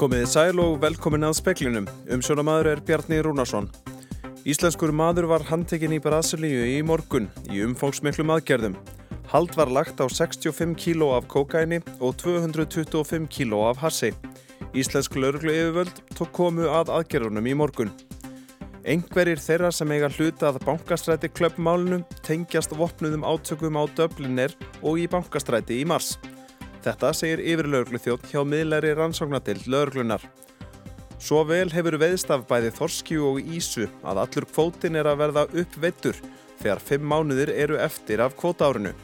Komiði sæl og velkomin að speklinum. Umsjónamaður er Bjarni Rúnarsson. Íslenskur maður var handtekinn í Brasilíu í morgun í umfóngsmiklum aðgerðum. Hald var lagt á 65 kíló af kokaini og 225 kíló af hassi. Íslensk lauruglu yfirvöld tók komu að aðgerðunum í morgun. Engverir þeirra sem eiga hluta að bankastræti klöpmálunum tengjast vopnuðum átökum á Döblinir og í bankastræti í mars. Þetta segir yfirlauglu þjótt hjá miðlæri rannsóknatild lauglunar. Svo vel hefur veðst af bæði Þorskjú og Ísu að allur kvótin er að verða uppveittur þegar fimm mánuðir eru eftir af kvótárinu.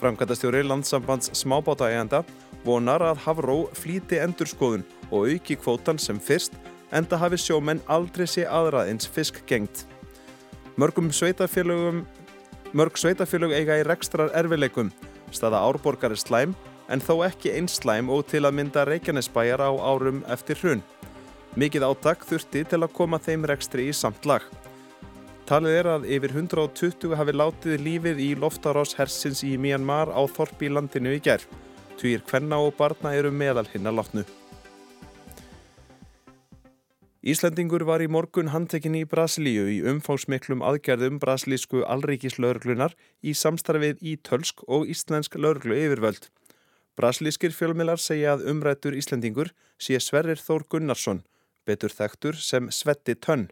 Framkvæmtastjóri landsambands smábátaegenda vonar að Havró flíti endurskoðun og auki kvótan sem fyrst enda hafi sjómenn aldrei sé aðra eins fisk gengt. Mörgum sveitafélög eiga í rekstrar erfileikum, staða árborgar er slæm en þó ekki einslæm og til að mynda Reykjanesbæjar á árum eftir hrun. Mikið áttak þurfti til að koma þeim rekstri í samt lag. Talið er að yfir 120 hafi látið lífið í loftarás hersins í Myanmar á Þorpi landinu í gerð. Týr hvenna og barna eru meðal hinn að látnu. Íslandingur var í morgun handtekinn í Brasilíu í umfángsmiklum aðgerðum brasilísku allríkislaurglunar í samstarfið í Tölsk og Íslensk laurglu yfirvöld. Brasilískir fjölmilar segja að umrættur Íslandingur sé Sverrir Þór Gunnarsson, betur þektur sem Svetti Tönn.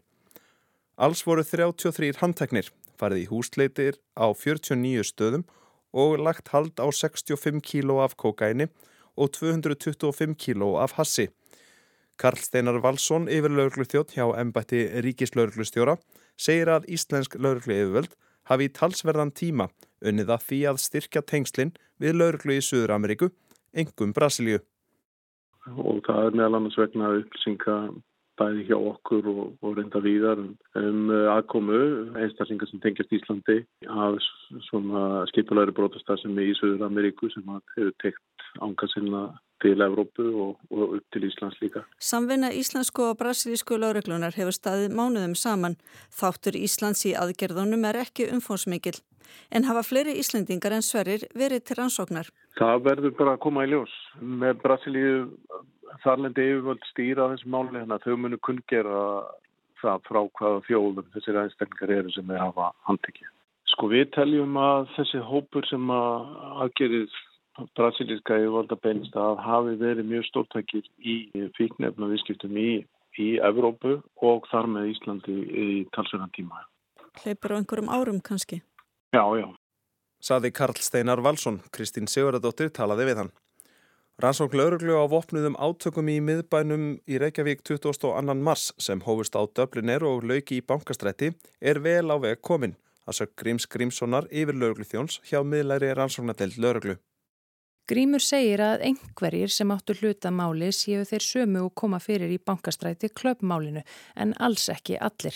Alls voru 33 handteknir, farið í húsleitir á 49 stöðum og lagt hald á 65 kíló af kokaini og 225 kíló af hassi. Karl Steinar Valsson, yfirlauglu þjótt hjá embætti ríkislauglustjóra, segir að Íslensk lauglu yfirvöld hafi í talsverðan tíma unnið að því að styrkja tengslinn við lauruglu í Suður Ameríku, engum Brasilíu. Og það er meðal annars vegna upplýsinga bæði hjá okkur og, og reynda víðar um aðkomu einstaklingar sem tengjast Íslandi af svona skipulæri brótastar sem er í Suður Ameríku sem hefur tekt ánga sinna til Evrópu og, og upp til Íslands líka. Samvinna íslensku og brasilísku lauruglunar hefur staðið mánuðum saman. Þáttur Íslands í aðgerðunum er ekki umfónsmikil en hafa fleiri Íslendingar en Sverrir verið til rannsóknar. Það verður bara að koma í ljós. Með Brasilíu þarlendi yfirvöld stýra þessi máli hérna þau munu kunngera það frá hvaða þjóðum þessir einstaklingar eru sem við hafa handtekið. Sko við teljum að þessi hópur sem að aðgerið brasilíska yfirvalda beinist að hafi verið mjög stórtækir í fíknefna viðskiptum í, í Evrópu og þar með Íslandi í talsverðan tíma. Hleypur á einhverjum árum kannski? Já, já. Saði Karl Steinar Valsson, Kristín Sigurðardóttir talaði við hann. Rannsókn lauruglu á vopnuðum átökum í miðbænum í Reykjavík 22. mars sem hófust á Döbliner og lauki í bankastrætti er vel á veg komin að sög Gríms Grímssonar yfir lauruglu þjóns hjá miðlæri rannsóknadelt lauruglu. Grímur segir að einhverjir sem áttu hlutamáli séu þeir sömu og koma fyrir í bankastræti klöpmálinu en alls ekki allir.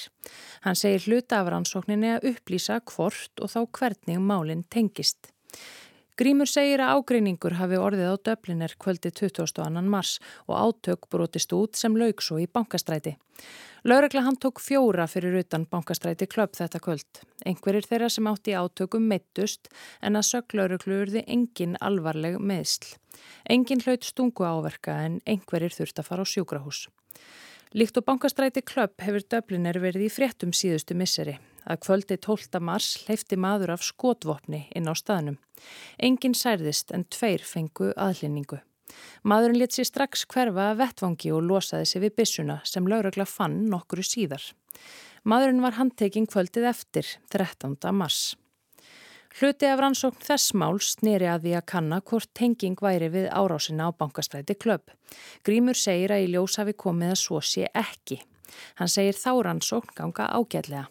Hann segir hluta af rannsókninni að upplýsa hvort og þá hvernig málinn tengist. Grímur segir að ágreiningur hafi orðið á döbliner kvöldi 22. mars og átök brotist út sem laug svo í bankastræti. Lauregla hann tók fjóra fyrir utan bankastræti klöpp þetta kvöld. Einhverjir þeirra sem átti átökum meittust en að söglauruglu urði engin alvarleg meðsl. Engin hlaut stungu áverka en einhverjir þurft að fara á sjúkrahús. Líkt og bankastræti klöpp hefur döbliner verið í fréttum síðustu misseri. Að kvöldi 12. mars leifti maður af skotvopni inn á staðnum. Engin særðist en tveir fengu aðlinningu. Maðurinn let sér strax hverfa að vettvangi og losaði sig við bissuna sem lauragla fann nokkru síðar. Maðurinn var handtekinn kvöldið eftir 13. mars. Hluti af rannsókn þess mál snýri að því að kanna hvort tenging væri við árásina á bankastræti klöp. Grímur segir að í ljós hafi komið að svo sé ekki. Hann segir þá rannsókn ganga ágætlega.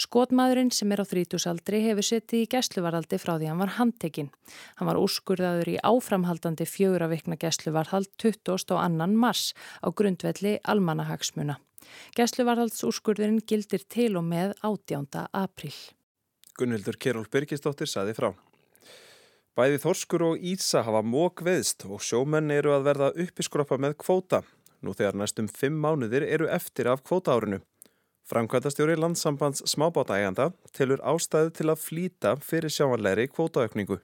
Skotmaðurinn sem er á þrítúsaldri hefur setið í gæsluvaraldi frá því hann var handtekinn. Hann var úrskurðaður í áframhaldandi fjögur að vikna gæsluvarhald 22. mars á grundvelli almanahagsmuna. Gæsluvarhaldsúrskurðurinn gildir til og með 18. april. Gunnhildur Keról Byrkistóttir saði frá. Bæði Þorskur og Ísa hafa mók veðst og sjómenn eru að verða uppiskroppa með kvóta. Nú þegar næstum fimm mánuðir eru eftir af kvótaárinu. Framkvæmtastjóri landsambands smábátaæganda tilur ástæðu til að flýta fyrir sjáanleiri kvótaaukningu.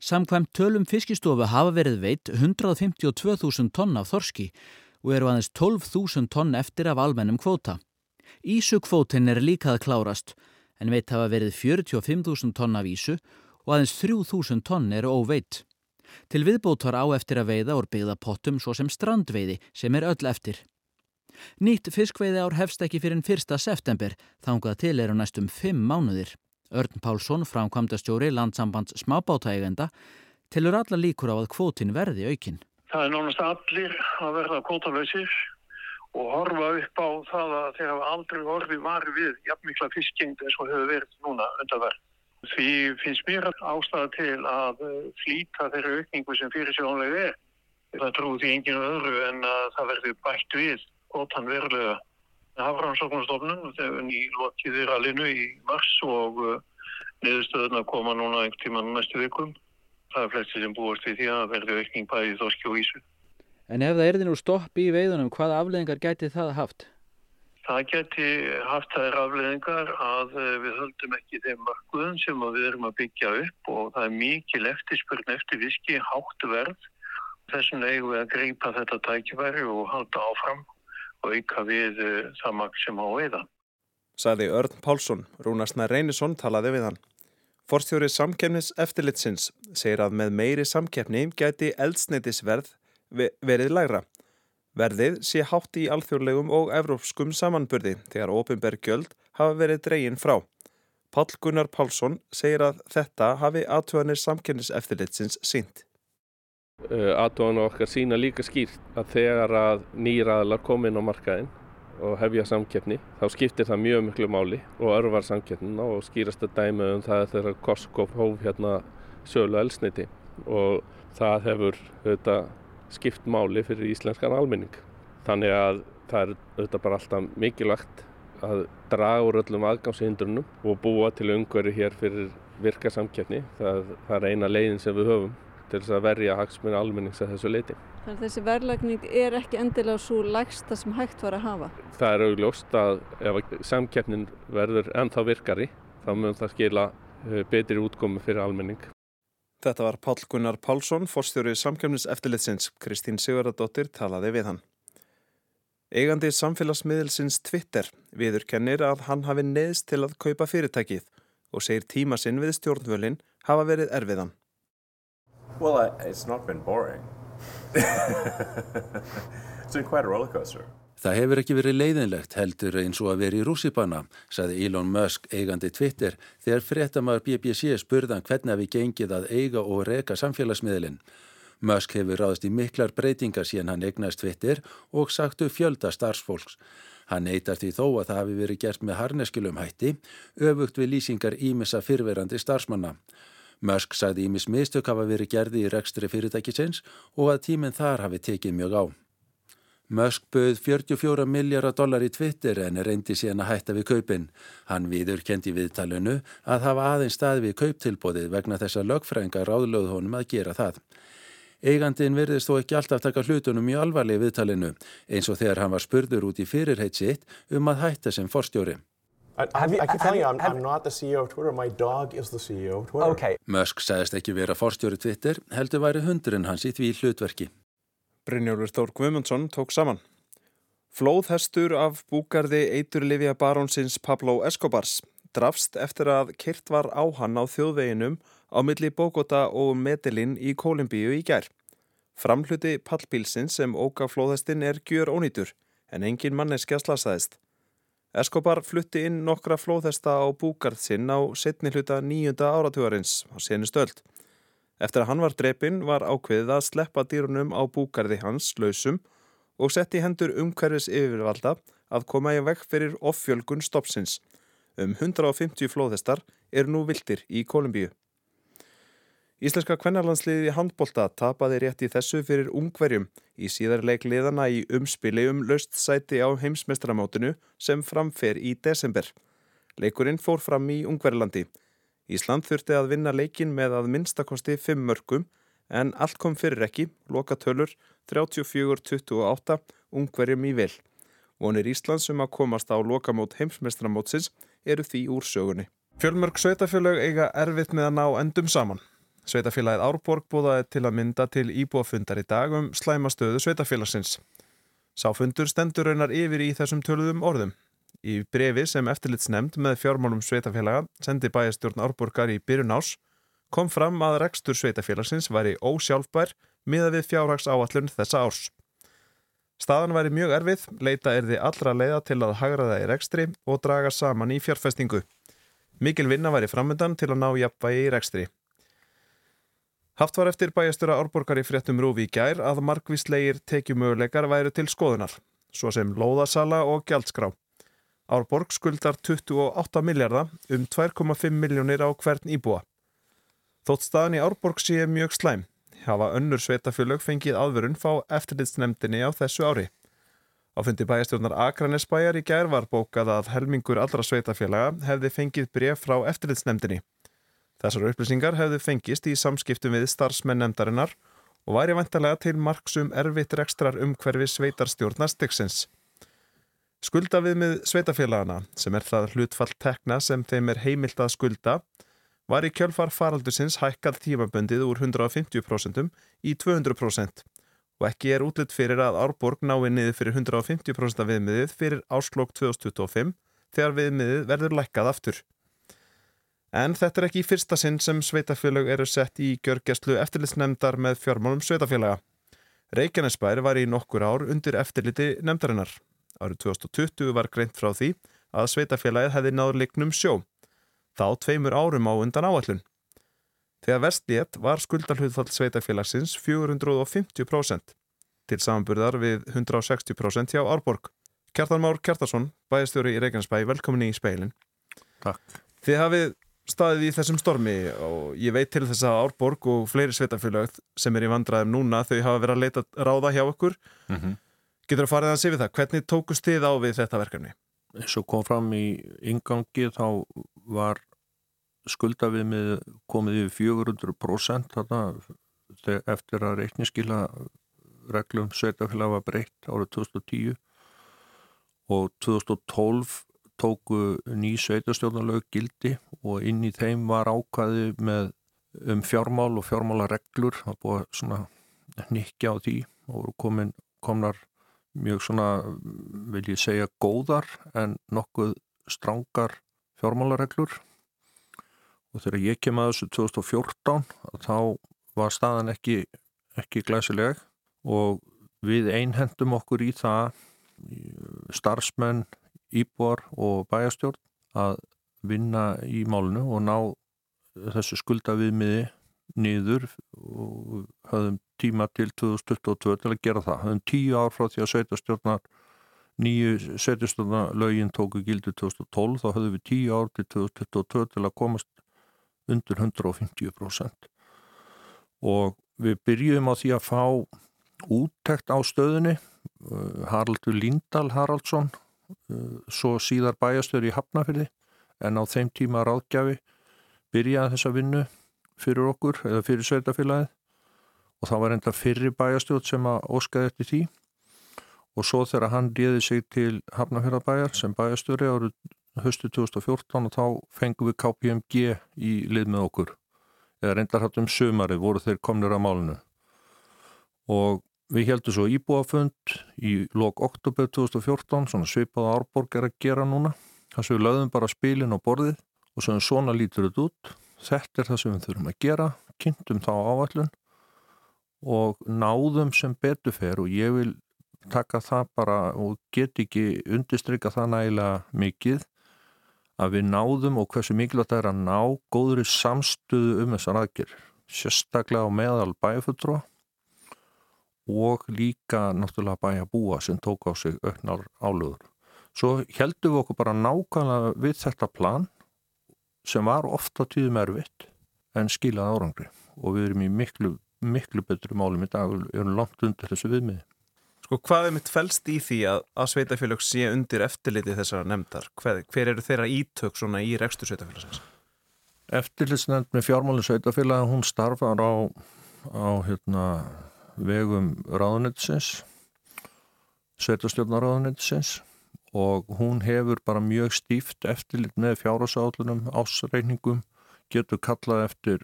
Samkvæmt tölum fiskistofu hafa verið veitt 152.000 tonn af þorski og eru aðeins 12.000 tonn eftir af almennum kvóta. Ísukvótin er líkað klárast en veitt hafa verið 45.000 tonn af ísu og aðeins 3.000 tonn eru óveitt. Til viðbótar á eftir að veiða úr byggða pottum svo sem strandveiði sem er öll eftir. Nýtt fiskveiði ár hefst ekki fyrir 1. september, þangað til eru næstum 5 mánuðir. Örn Pálsson, framkvæmdastjóri landsambands smábátægenda, tilur alla líkur á að kvótin verði aukinn. Það er nánast allir að verða kvótalöysir og horfa upp á það að þeir hafa aldrei orðið varu við jafnmikla fiskjengd eins og hefur verið núna undanverð. Því finnst mér ástæða til að flýta þeirra aukningu sem fyrir sjónlega er. Það því enginu öðru en að það verði bætt við ótann verulega. Hafrannsóknarstofnun þegar nýlokið er alinu í mars og niðurstöðuna koma núna einhvern tíman næstu vikum. Það er flesti sem búast við því að verði aukning bæði þorski og ísu. En ef það er því nú stopp í veiðunum, hvaða afleðingar gæti það haft? Það geti haft þær afleðingar að við höldum ekki þeim markuðum sem við erum að byggja upp og það er mikil eftirspurn eftir viski, hátt verð. Þessum eigum við að greipa þetta tækifæri og halda áfram auka við það makt sem á veiða. Saði Örn Pálsson, Rúnarsna Reynisson talaði við hann. Forstjóri samkefnis eftirlitsins segir að með meiri samkefni gæti eldsneitisverð verið lægra. Verðið sé hátt í alþjóðlegum og evrópskum samanburði þegar ofinberg gjöld hafa verið dregin frá. Pál Gunnar Pálsson segir að þetta hafi aðtöðanir samkefnis eftirlitsins sínt. Aðtöðan okkar sína líka skýrt að þegar að nýraðalar komin á markaðin og hefja samkeppni þá skiptir það mjög miklu máli og örvar samkeppnina og skýrast að dæma um það þegar Korskop hóf hérna sölu elsniti og það hefur auðvitað, skipt máli fyrir íslenskan almenning. Þannig að það er auðvitað bara alltaf mikilvægt að draga úr öllum aðgámshindrunum og búa til umhverju hér fyrir virka samkeppni. Það, það er eina leiðin sem við höfum til þess að verja hagsmunni almennings að þessu leiti. Þannig að þessi verðlagning er ekki endilega svo lægsta sem hægt var að hafa? Það er augljóst að ef samkeppnin verður ennþá virkari þá mun það skila betri útkomi fyrir almenning. Þetta var Pál Gunnar Pálsson, fórstjóri samkeppnis eftirlitsins. Kristín Sigurðardóttir talaði við hann. Eigandi samfélagsmiðilsins Twitter viðurkennir að hann hafi neðst til að kaupa fyrirtækið og segir tíma sinn við stjórnvölinn hafa verið erfiðan. Well, I, it's not been boring. it's been quite a roller coaster. Það hefur ekki verið leiðinlegt heldur eins og að vera í rússipanna, saði Elon Musk eigandi Twitter þegar fréttamaður BBC spurðan hvernig við gengið að eiga og reka samfélagsmiðlinn. Musk hefur ráðast í miklar breytingar síðan hann eignast Twitter og sagtu fjölda starfsfólks. Hann neytar því þó að það hafi verið gert með harneskilum hætti, öfugt við lýsingar ímessa fyrverandi starfsmanna. Musk sagði ímis mistök hafa verið gerði í rekstri fyrirtækisins og að tíminn þar hafi tekið mjög á. Musk bauð 44 miljardar dólar í Twitter en reyndi síðan að hætta við kaupin. Hann viður kendi viðtalinu að hafa aðeins stað við kauptilbóðið vegna þess að lögfrænga ráðlöð honum að gera það. Eigandin verðist þó ekki alltaf taka hlutunum í alvarlegi viðtalinu eins og þegar hann var spurður út í fyrirheit sitt um að hætta sem forstjóri. I, I keep telling you, I'm, I'm not the CEO of Twitter, my dog is the CEO of Twitter. Okay. Musk sagðist ekki vera forstjóri Twitter, heldur væri hundurinn hans í því hlutverki. Brynjólfur Þór Guðmundsson tók saman. Flóðhestur af búgarði eiturlifja barónsins Pablo Escobars drafst eftir að kyrt var á hann á þjóðveginum á milli Bogota og Medellin í Kólumbíu í gær. Framhluti pallbílsins sem óga flóðhestin er gjör ónýtur en engin manneskja slasaðist. Escobar flutti inn nokkra flóðhesta á búgarð sinn á setni hluta nýjunda áratugarins á senu stöld. Eftir að hann var drepinn var ákveðið að sleppa dýrunum á búgarði hans lausum og setti hendur umhverfis yfirvalda að koma í vekk fyrir offjölgun stoppsins. Um 150 flóðhestar eru nú vildir í Kolumbíu. Íslenska kvennarlandsliði handbólta tapaði rétt í þessu fyrir ungverjum í síðarleik liðana í umspili um löst sæti á heimsmestramátinu sem framfer í desember. Leikurinn fór fram í Ungverjlandi. Ísland þurfti að vinna leikin með að minnstakosti 5 mörgum en allt kom fyrir ekki, loka tölur 34-28 ungverjum í vil. Vonir Íslands um að komast á lokamót heimsmestramótsins eru því úr sögunni. Fjölmörg sveitafjölög eiga erfitt með að ná endum saman. Sveitafélagið Árborg búðaði til að mynda til íbúafundar í dag um slæmastöðu sveitafélagsins. Sáfundur stendur raunar yfir í þessum töluðum orðum. Í brefi sem eftirlitsnemnd með fjármálum sveitafélaga sendi bæjastjórn Árborgar í byrjun ás kom fram að rekstur sveitafélagsins væri ósjálfbær miða við fjárhags áallun þessa árs. Staðan væri mjög erfið, leita er þið allra leiða til að hagraða í rekstri og draga saman í fjárfestingu. Mikil vinna væri framöndan til að ná jafnvægi í rekstri. Haft var eftir bæjastura Árborgar í fréttum Rúfi í gær að markvíslegir tekjumöguleikar væru til skoðunar, svo sem lóðasala og gjaldskrá. Árborg skuldar 28 miljardar um 2,5 miljónir á hvern íbúa. Þótt staðan í Árborg sé mjög slæm, hafa önnur sveitafjölög fengið aðvörun fá eftirlitsnemdini á þessu ári. Á fundi bæjastjórnar Akranesbæjar í gær var bókað að helmingur allra sveitafjölaga hefði fengið bref frá eftirlitsnemdini. Þessar upplýsingar hefðu fengist í samskiptum við starfsmenn nefndarinnar og væri vantarlega til marksum erfitt rekstrar umhverfi sveitarstjórnastiksins. Skulda við með sveitafélagana, sem er það hlutfall tekna sem þeim er heimilt að skulda, var í kjölfar faraldusins hækkað tímaböndið úr 150% í 200% og ekki er útlitt fyrir að Árborg nái niður fyrir 150% viðmiðið fyrir áslokk 2025 þegar viðmiðið verður lækkað aftur. En þetta er ekki í fyrsta sinn sem sveitafélög eru sett í gjörgjastlu eftirlitsnemndar með fjármálum sveitafélaga. Reykjanesbær var í nokkur ár undir eftirliti nemndarinnar. Árið 2020 var greint frá því að sveitafélagið hefði náður liknum sjó. Þá tveimur árum á undan áallun. Þegar vestlétt var skuldalhutfall sveitafélagsins 450% til samanburðar við 160% hjá Árborg. Kjartan Már Kjartarsson, bæðistjóri í Reykjanesbæ, velkomin í speilin. Takk. Þið hafið staðið í þessum stormi og ég veit til þess að Árborg og fleiri sveitafélag sem er í vandraðum núna þau hafa verið að leita ráða hjá okkur mm -hmm. getur að sé við það hvernig tókust þið á við þetta verkefni? eins og kom fram í ingangi þá var skuldavið með komið yfir 400% þarna eftir að reikniskila reglum sveitafélag var breytt árið 2010 og 2012 tóku ný sveitarstjórnalög gildi og inn í þeim var ákvaði með um fjármál og fjármálareglur. Það búið svona nikja á því og komin, komnar mjög svona, vil ég segja góðar en nokkuð strángar fjármálareglur. Og þegar ég kem að þessu 2014 þá var staðan ekki, ekki glæsileg. Og við einhendum okkur í það starfsmenn íbúar og bæjastjórn að vinna í málunu og ná þessu skulda viðmiði niður og höfðum tíma til 2022 til að gera það. Höfðum tíu ár frá því að sveitastjórnar nýju sveitastjórnar lögin tóku gildu 2012 þá höfðum við tíu ár til 2022 til að komast undir 150% og við byrjum á því að fá úttekt á stöðunni Haraldur Lindahl Haraldsson Eh, svo síðar bæjastöður í Hafnafjörði en á þeim tíma ráðgjafi byrjaði þessa vinnu fyrir okkur eða fyrir sveitafélagið og það var enda fyrir bæjastjóð sem að óskaði eftir því. Og svo þegar hann ríði sig til Hafnafjörðabæjar sem bæjastöri árið höstu 2014 og þá fengum við KPMG í lið með okkur. Eða reyndar hattum sömari voru þeir komnir að málunu og Við heldum svo íbúafund í lok oktober 2014, svona svipaða árborg er að gera núna. Þess að við lögðum bara spilin á borðið og svona, svona lítur þetta út. Þetta er það sem við þurfum að gera, kynntum þá áallun og náðum sem betur fer og ég vil taka það bara og get ekki undistrykka það nægilega mikið að við náðum og hversu mikilvægt það er að ná góðri samstöðu um þessar aðgerð. Sérstaklega á meðal bæfutrúa og líka náttúrulega bæja búa sem tók á sig auknar álögur. Svo heldum við okkur bara nákvæmlega við þetta plan sem var ofta tíðum erfitt en skilað árangri og við erum í miklu, miklu betru málum í dag og erum langt undir þessu viðmiði. Sko hvað er mitt fælst í því að, að sveitafélag sé undir eftirliti þessara nefndar? Hver, hver eru þeirra ítök svona í rekstur sveitafélagsins? Eftirlitsnefnd með fjármálinn sveitafélag, hún starfar á, á hérna vegum ráðunetsins sveitastjórnaráðunetsins og hún hefur bara mjög stíft eftirlit með fjárhásállunum, ásreikningum getur kallað eftir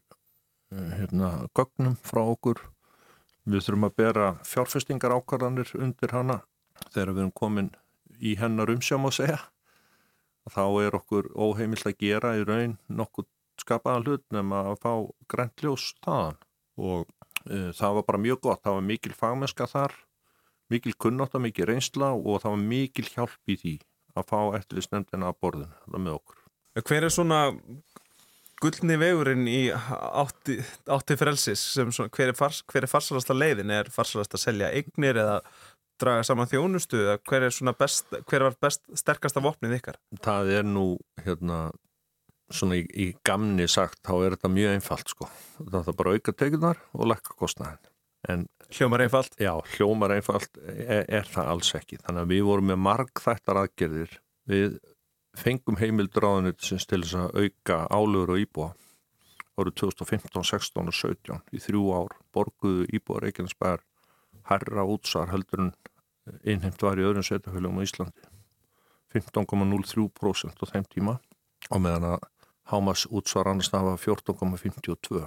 hérna, gögnum frá okkur. Við þurfum að bera fjárfestingar ákvarðanir undir hana þegar við erum komin í hennar umsjám að segja. Þá er okkur óheimilt að gera í raun nokkuð skapaða hlut nema að fá grænljós þaðan og e, það var bara mjög gott. Það var mikil fagmennska þar, mikil kunnátt og mikil reynsla og það var mikil hjálp í því að fá eftirlýsnefndina að borðinu með okkur. Hver er svona gullni vegurinn í átti, átti frelsis sem svona, hver er, fars, er farsalasta leiðin? Er farsalasta að selja eignir eða draga saman þjónustu? Hver er, best, hver var best sterkasta vopnið ykkar? Það er nú hérna svona í, í gamni sagt þá er þetta mjög einfalt sko. Það er bara auka tegunar og lekka kostnæðin. En, hljómar einfalt? Já, hljómar einfalt er, er það alls ekki. Þannig að við vorum með marg þættar aðgerðir. Við fengum þenni til þess að auka álugur og íbúa árið 2015, 16 og 17 í þrjú ár borguðu íbúa Reykjanesbær herra útsar heldur en innheimt var í öðrum setjafölum á Íslandi 15,03% á þeim tíma og meðan að Hámas útsvar annars það var 14,52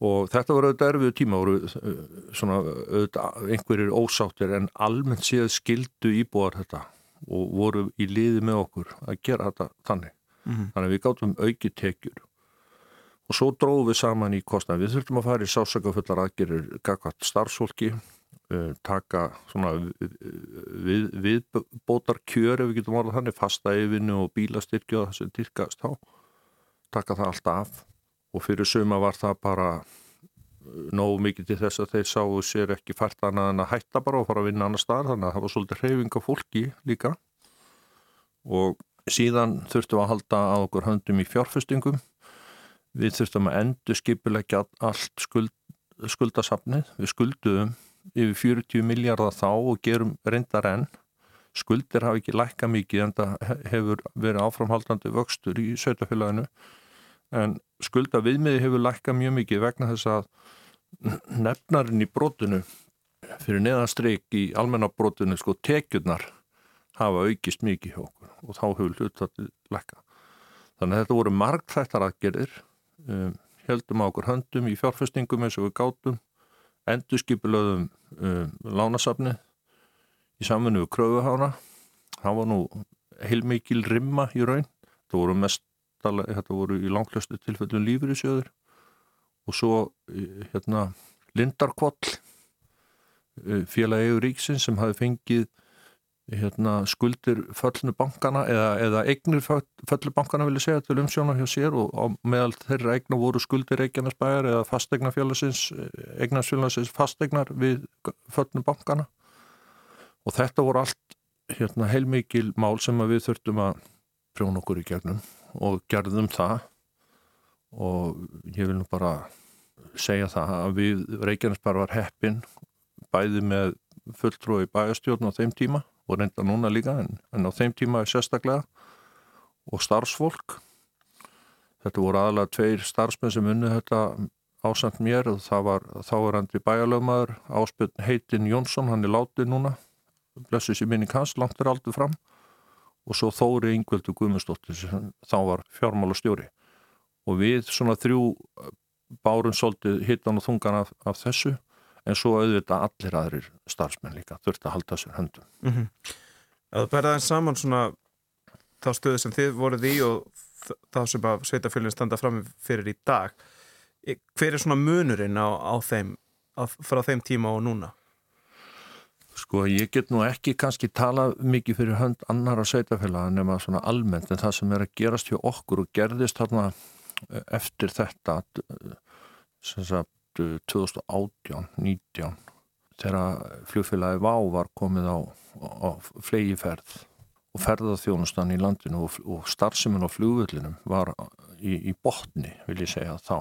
og þetta var auðvitað erfiðu tíma voru eh, svona auðvitað einhverjir ósáttir en almennt séð skildu íbúar þetta og voru í liði með okkur að gera þetta þannig. Mm -hmm. þannig að við gáttum auki tekjur. Og svo dróðum við saman í kostnæð við þurftum að fara í sásakafullar aðgerir gagvat starfsfólki uh, taka svona við, viðbótar kjör ef við getum orðað þannig fasta yfinu og bílastyrkju og það sem týrkast á taka það allt af og fyrir suma var það bara uh, nógu mikið til þess að þeir sáu sér ekki fært annað en að hætta bara og fara að vinna annar stað þannig að það var svolítið hreyfinga fólki líka. Og síðan þurftum að halda að okkur höndum í fjárfestingum. Við þurftum að endur skipilegja allt skuld, skuldasafnið. Við skulduðum yfir 40 miljardar þá og gerum reyndar enn. Skuldir hafi ekki lækka mikið en það hefur verið áframhaldandi vöxtur í sötafélaginu en skulda viðmiði hefur lækka mjög mikið vegna þess að nefnarinn í brotinu fyrir neðanstreik í almennabrótinu sko tekjurnar hafa aukist mikið hjá okkur og þá hefur hlutallið lækka. Þannig að þetta voru margþættar aðgerðir, um, heldum á okkur höndum í fjárfestingum eins og við gátum, endurskipilöðum um, lánasafni í samfunnu við kröfuhána. Það var nú heilmikil rimma í raun, það voru mest þetta voru í langlustu tilfellum lífyrísjöður og svo hérna Lindarkvall félagi yfir ríksins sem hafi fengið hérna, skuldir föllnu bankana eða, eða eignir föllu bankana vilja segja til umsjóna hjá sér og á meðal þeirra eigna voru skuldir Reykjanesbæjar eða fastegnafélagsins eignasfélagsins fastegnar við föllu bankana og þetta voru allt hérna, heilmikil mál sem við þurftum að prjóna okkur í gegnum og gerðum það. Og ég vil nú bara segja það að við Reykjanesbar var heppin bæði með fulltrúi bæjastjórn á þeim tíma og reynda núna líka en, en á þeim tíma er sérstaklega og starfsfólk. Þetta voru aðalega tveir starfsmenn sem unni þetta ásand mér og það var þáverandi bæjalögmaður áspiln Heitin Jónsson, hann er látið núna. Blessu sér minni kans, langt er aldrei fram og svo Þóri Yngveldur Guðmundsdóttir sem þá var fjármála stjóri og við svona þrjú eh, bárum svolítið hittan og þungan af, af þessu en svo auðvitað allir aðrir starfsmenn líka þurfti að halda sér höndum mm -hmm. Það berðaði saman svona þá stöðu sem þið voruð í og þá sem að sveitafjölinn standa fram fyrir í dag hver er svona munurinn á, á þeim á, frá þeim tíma og núna? Sko ég get nú ekki kannski tala mikið fyrir hönd annar á sveitafélaga nema svona almennt en það sem er að gerast hjá okkur og gerðist þarna eh, eftir þetta sem sagt 2018-19 þegar fljóðfélagi VÁ var komið á, á flegiferð og ferðarþjónustan í landinu og, og starfseminn á fljóðvöldinum var í, í botni vil ég segja þá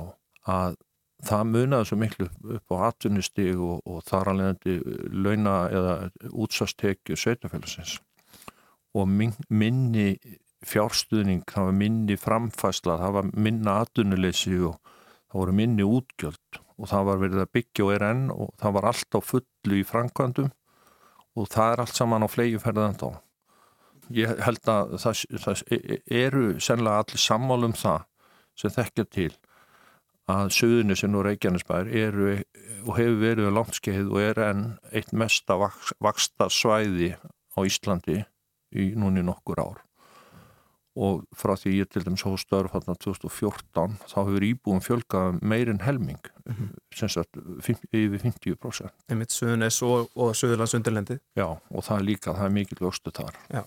að það munaði svo miklu upp á atvinnustíg og, og þar alveg launa eða útsastekju sveitafélagsins og minni fjárstuðning, það var minni framfæsla, það var minna atvinnuleysi og það voru minni útgjöld. Og það var verið að byggja og er enn og það var allt á fullu í framkvæmdum og það er allt saman á flegiferðan þá. Ég held að það, það eru sennilega allir sammálum það sem þekkja til að Suðunisinn og Reykjanesbær eru og hefur verið langskeið og er enn eitt mesta vaksta svæði á Íslandi í núni nokkur ár og frá því ég til dæmis hóð störf hérna 2014 þá hefur íbúum fjölgað meirinn helming mm -hmm. sem sagt yfir 50% Einmitt Suðunis og, og Suðurlands undirlendi Já og það er líka, það er mikil vöxtu þar Já.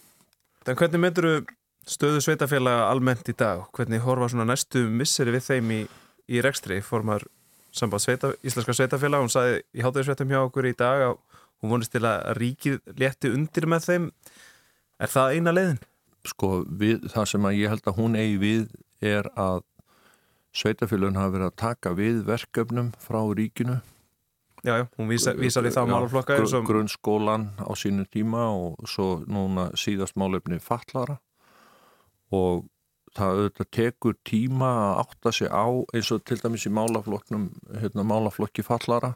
En hvernig myndur stöðu sveitafélaga almennt í dag? Hvernig horfa svona næstu misseri við þeim í, í rekstri? Formar samband sveita, íslenska sveitafélag hún saði í hátuðisvettum hjá okkur í dag að hún vonist til að ríkið leti undir með þeim Er það eina leiðin? Sko, við, það sem að ég held að hún eigi við er að sveitafélagin hafa verið að taka við verkefnum frá ríkinu. Já, já, hún vísar í þá málaflokka. Gr som... Grunnskólan á sínu tíma og svo núna síðast málefni fallara og það auðvitað tekur tíma að átta sig á eins og til dæmis í málaflokknum, hérna málaflokki fallara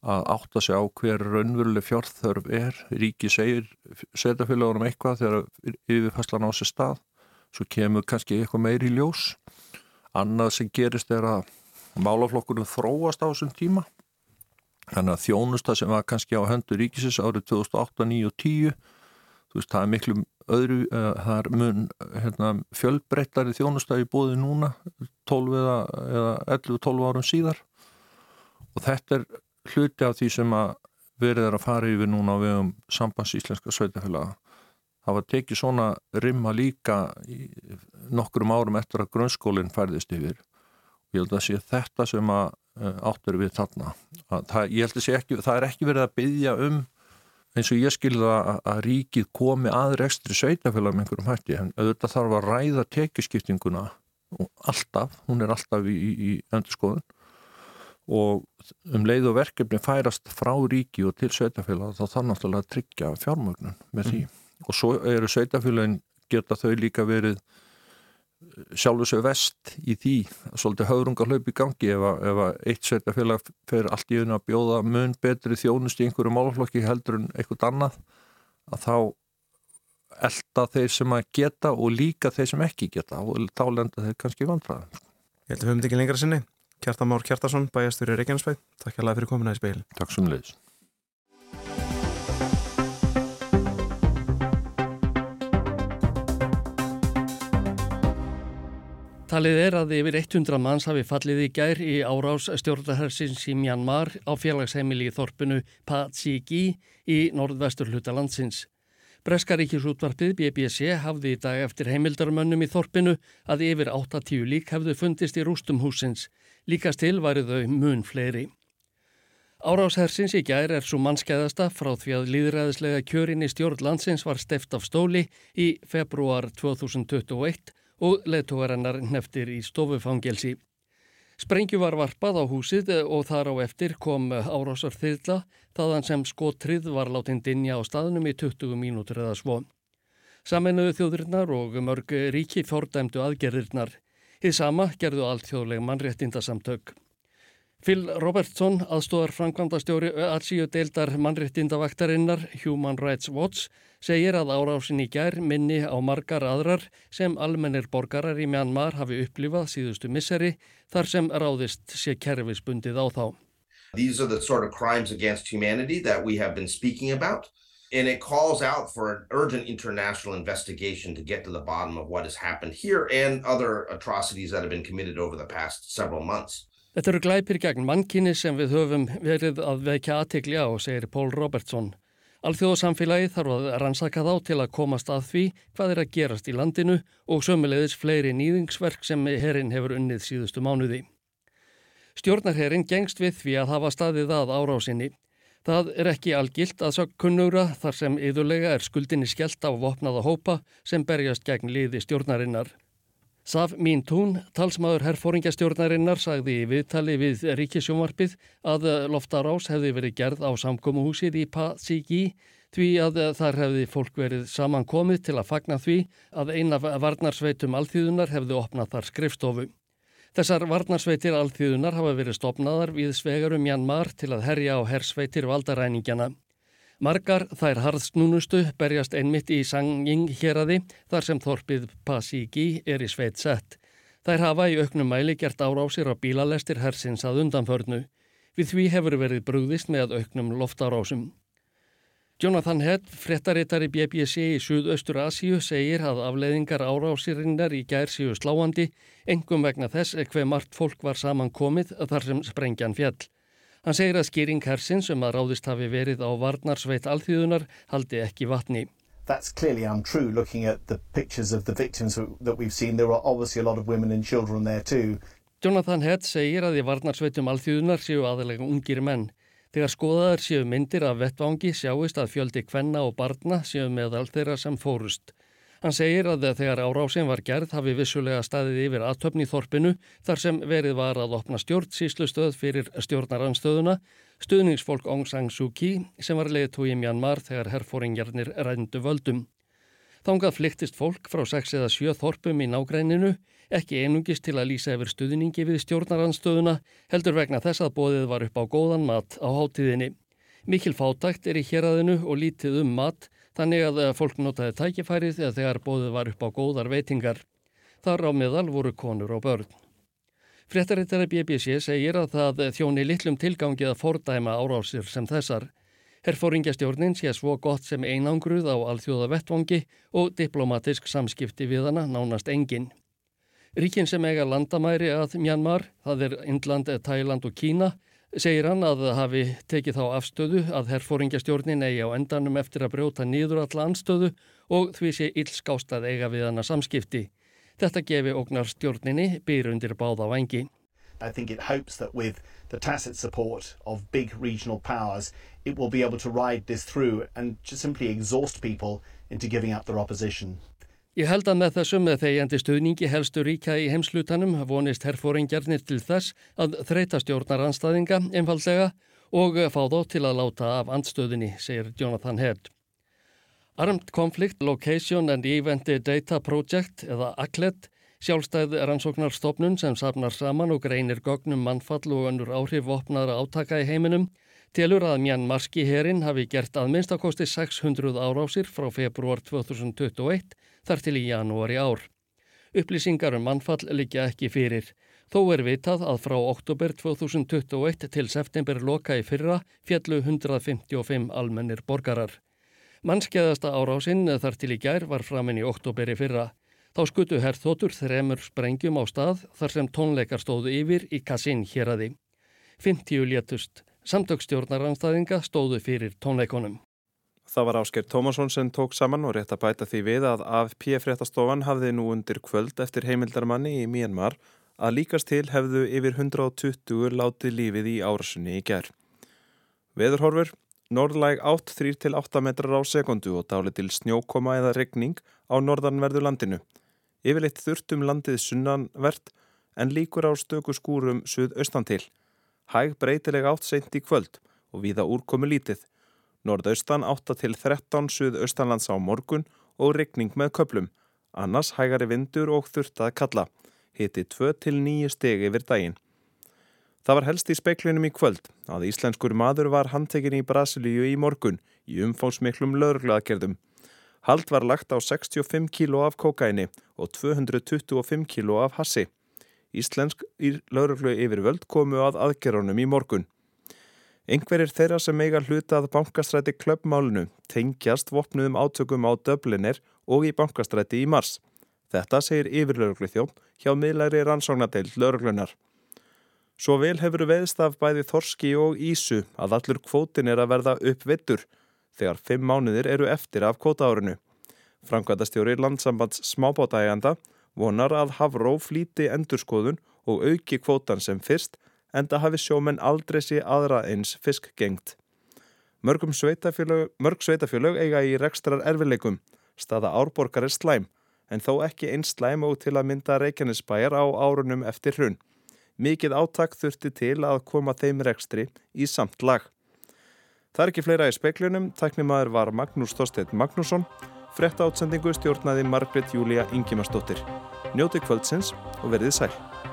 að átta sig á hver raunveruleg fjárþörf er. Ríki segir setjafélagunum eitthvað þegar yfirfæslan á sér stað svo kemur kannski eitthvað meir í ljós. Annað sem gerist er að málaflokkurinn þróast á þessum tíma. Þannig að þjónusta sem var kannski á höndu ríkisins árið 2008, 2009 og 10 þú veist það er miklu öðru uh, það er mun hérna, fjölbreyttari þjónusta í bóði núna 12 eða, eða 11-12 árum síðar. Og þetta er hluti af því sem að verið er að fara yfir núna á vegum sambands íslenska sveitafélaga það var tekið svona rimma líka nokkrum árum eftir að grunnskólinn færðist yfir. Ég held að sé þetta sem að eh, áttur við þarna. Það, ég held að sé ekki, það er ekki verið að byggja um eins og ég skilða að, að ríkið komi aður ekstri sveitafélag með einhverjum hætti en auðvitað þarf að ræða tekjuskiptinguna alltaf, hún er alltaf í, í, í öndurskoðun og um leið og verkefni færast frá ríki og til sveitafélag þá þarf náttúrulega að tryggja fjármögnun með því mm. og svo eru sveitafélagin geta þau líka verið sjálfur sér vest í því svolítið höfrungar hlaup í gangi ef að, ef að eitt sveitafélag fer allt í unna að bjóða mun betri þjónust í einhverju málflokki heldur en eitthvað annað að þá elda þeir sem að geta og líka þeir sem ekki geta og þá lenda þeir kannski vandræðan Ég held að við höfum þetta ekki lengra sinni Kjartamár Kjartarsson, bæjastur í Reykjanesbæð. Takk hjá það fyrir komina í speil. Takk sem leiðis. Talið er að yfir 100 manns hafi fallið í gær í árás stjórnarhersins í Mjanmar á félagsheimili í þorpinu Patsigi í norðvestur hluta landsins. Breskaríkisútvarpið BBC hafði í dag eftir heimildarmönnum í þorpinu að yfir 8-10 lík hefðu fundist í rústum húsins. Líkast til væri þau mun fleiri. Áráshersins í gær er svo mannskæðasta frá því að líðræðislega kjörin í stjórn landsins var steft af stóli í februar 2021 og leðtógarinnar neftir í stofufangelsi. Sprengju var varpað á húsið og þar á eftir kom árásar þyrla þaðan sem skotrið var látind innja á staðnum í 20 mínútur eða svo. Saminuðu þjóðurinnar og mörg ríki fordæmdu aðgerðirnar. Þið sama gerðu alltjóðleg mannréttindasamtök. Phil Robertson, aðstóðar framkvæmdastjóri aðsíu deildar mannréttindavaktarinnar Human Rights Watch, segir að árásin í gær minni á margar aðrar sem almennir borgarar í Myanmar hafi upplifað síðustu misseri þar sem ráðist sé kerfisbundið á þá. These are the sort of crimes against humanity that we have been speaking about. and it calls out for an urgent international investigation to get to the bottom of what has happened here and other atrocities that have been committed over the past several months. Þetta eru glæpir gegn mannkynni sem við höfum verið að vekja aðtegli á, segir Pól Robertsson. Alþjóðsamfélagi þarf að rannsaka þá til að komast að því hvað er að gerast í landinu og sömulegðis fleiri nýðingsverk sem herrin hefur unnið síðustu mánuði. Stjórnarherrin gengst við því að hafa staðið að árásinni. Það er ekki algilt að sakkunnugra þar sem yðurlega er skuldinni skellt á vopnaða hópa sem berjast gegn liði stjórnarinnar. Saf Mín Tún, talsmaður herfóringjastjórnarinnar, sagði í viðtali við ríkisjómarpið að loftarás hefði verið gerð á samkómuhúsið í Pasíki því að þar hefði fólk verið samankomið til að fagna því að eina varnarsveitum alþýðunar hefði opnað þar skrifstofu. Þessar varnarsveitir alþjóðunar hafa verið stopnaðar við svegarum Janmar til að herja á hersveitir valdaræningjana. Margar þær harðsnúnustu berjast einmitt í Sanging héradi þar sem þorpið Pasíki er í sveit sett. Þær hafa í auknum mæli gert árásir á bílalestir hersins að undanförnu. Við því hefur verið brúðist með auknum loftárásum. Jonathan Head, frettarittari BBC í Suðaustur Asíu, segir að afleiðingar árásirinnar í gær síu sláandi, engum vegna þess hver margt fólk var saman komið þar sem sprengjan fjall. Hann segir að skýring hersins um að ráðist hafi verið á varnarsveit alþýðunar haldi ekki vatni. That's clearly untrue looking at the pictures of the victims that we've seen. There are obviously a lot of women and children there too. Jonathan Head segir að í varnarsveitum alþýðunar séu aðalega ungir menn. Þegar skoðaðar séu myndir af vettvangi sjáist að fjöldi kvenna og barna séu meðal þeirra sem fórust. Hann segir að þegar árásin var gerð hafi vissulega staðið yfir aðtöfni þorpinu þar sem verið var að opna stjórnsýslustöð fyrir stjórnaranstöðuna, stuðningsfólk Aung San Suu Kyi sem var leiðtói í Mjanmar þegar herfóringjarnir rændu völdum. Þángað flyktist fólk frá 6 eða 7 þorpum í nágræninu ekki einungist til að lýsa yfir stuðningi við stjórnaranstöðuna, heldur vegna þess að bóðið var upp á góðan mat á hátíðinni. Mikil fátækt er í héræðinu og lítið um mat, þannig að fólk notaði tækifærið þegar bóðið var upp á góðar veitingar. Þar á meðal voru konur og börn. Fréttarittari BBC segir að það þjóni litlum tilgangið að fordæma árásir sem þessar. Herfóringjastjórnin sé svo gott sem einangruð á alþjóða vettvangi og diplomatisk samskipti við hana nánast enginn. Ríkin sem eiga landamæri að Mjanmar, það er Indland, Thailand og Kína, segir hann að það hafi tekið þá afstöðu að herfóringjastjórnin eigi á endanum eftir að brjóta nýður alla anstöðu og því sé illskást að eiga við hana samskipti. Þetta gefi ógnar stjórninni byr undir báða vangi. I think it hopes that with the tacit support of big regional powers, it will be able to ride this through and just simply exhaust people into giving up their opposition. Ég held að með þessum með þegjandi stuðningi helstu ríkja í heimslutanum vonist herfóringjarnir til þess að þreita stjórnar anstæðinga einfallega og fá þó til að láta af andstöðinni, segir Jonathan Head. Armed Conflict Location and Event Data Project eða ACLED, sjálfstæð rannsóknarstofnun sem safnar saman og greinir gögnum mannfall og önnur áhrif vopnaðra átaka í heiminum, Telur að Mjanmarski herin hafi gert að minnstakosti 600 árásir frá februar 2021 þar til í janúari ár. Upplýsingar um mannfall liggja ekki fyrir. Þó er vitað að frá oktober 2021 til september loka í fyrra fjallu 155 almennir borgarar. Mannskeiðasta árásinn þar til í gær var framinn í oktoberi fyrra. Þá skutu herþótur þremur sprengjum á stað þar sem tónleikar stóðu yfir í Kassin hér aði. 50 létust. Samtökstjórnaranstæðinga stóðu fyrir tónleikonum. Það var Ásker Tómasson sem tók saman og rétt að bæta því við að AFP fréttastofan hafði nú undir kvöld eftir heimildarmanni í Myanmar að líkast til hefðu yfir 120 látið lífið í árasunni í gerð. Veðurhorfur, norðlæg 8-3-8 metrar á sekundu og dáli til snjókoma eða regning á norðanverðu landinu. Yfirleitt þurftum landið sunnanvert en líkur á stöku skúrum suðaustan til hæg breytileg átt seint í kvöld og viða úrkomu lítið. Nordaustan 8 til 13 suðaustanlands á morgun og regning með köplum. Annars hægari vindur og þurftað kalla. Hiti 2 til 9 stegi yfir daginn. Það var helst í speiklinum í kvöld að íslenskur maður var handtekinn í Brasilíu í morgun í umfónsmiklum lögurglaðgerðum. Hald var lagt á 65 kíló af kokaini og 225 kíló af hassi. Íslensk lauruglu yfirvöld komu að aðgerðunum í morgun. Engverir þeirra sem eiga hlutað bankastræti klöpmálunu tengjast vopnuðum átökum á döblinir og í bankastræti í mars. Þetta segir yfirlauruglu þjón hjá miðlæri rannsóknadeild lauruglunar. Svo vel hefur veðst af bæði Þorski og Ísu að allur kvótin er að verða uppvittur þegar fimm mánuðir eru eftir af kvótaárinu. Frankvæntastjóri landsambands smábótaæganda vonar að Havró flíti endurskoðun og auki kvótan sem fyrst en það hafi sjómen aldrei sé aðra eins fisk gengt. Mörgum sveitafjölög, mörg sveitafjölög eiga í rekstrar erfileikum, staða árborgar er slæm, en þó ekki eins slæm og til að mynda Reykjanesbæjar á árunum eftir hrun. Mikið áttak þurfti til að koma þeim rekstri í samt lag. Það er ekki fleira í speiklunum, tæknimaður var Magnús Þorstedt Magnússon, Fretta átsendingu stjórnaði Margret Júlia Ingimarsdóttir. Njóti kvöldsins og verðið sæl.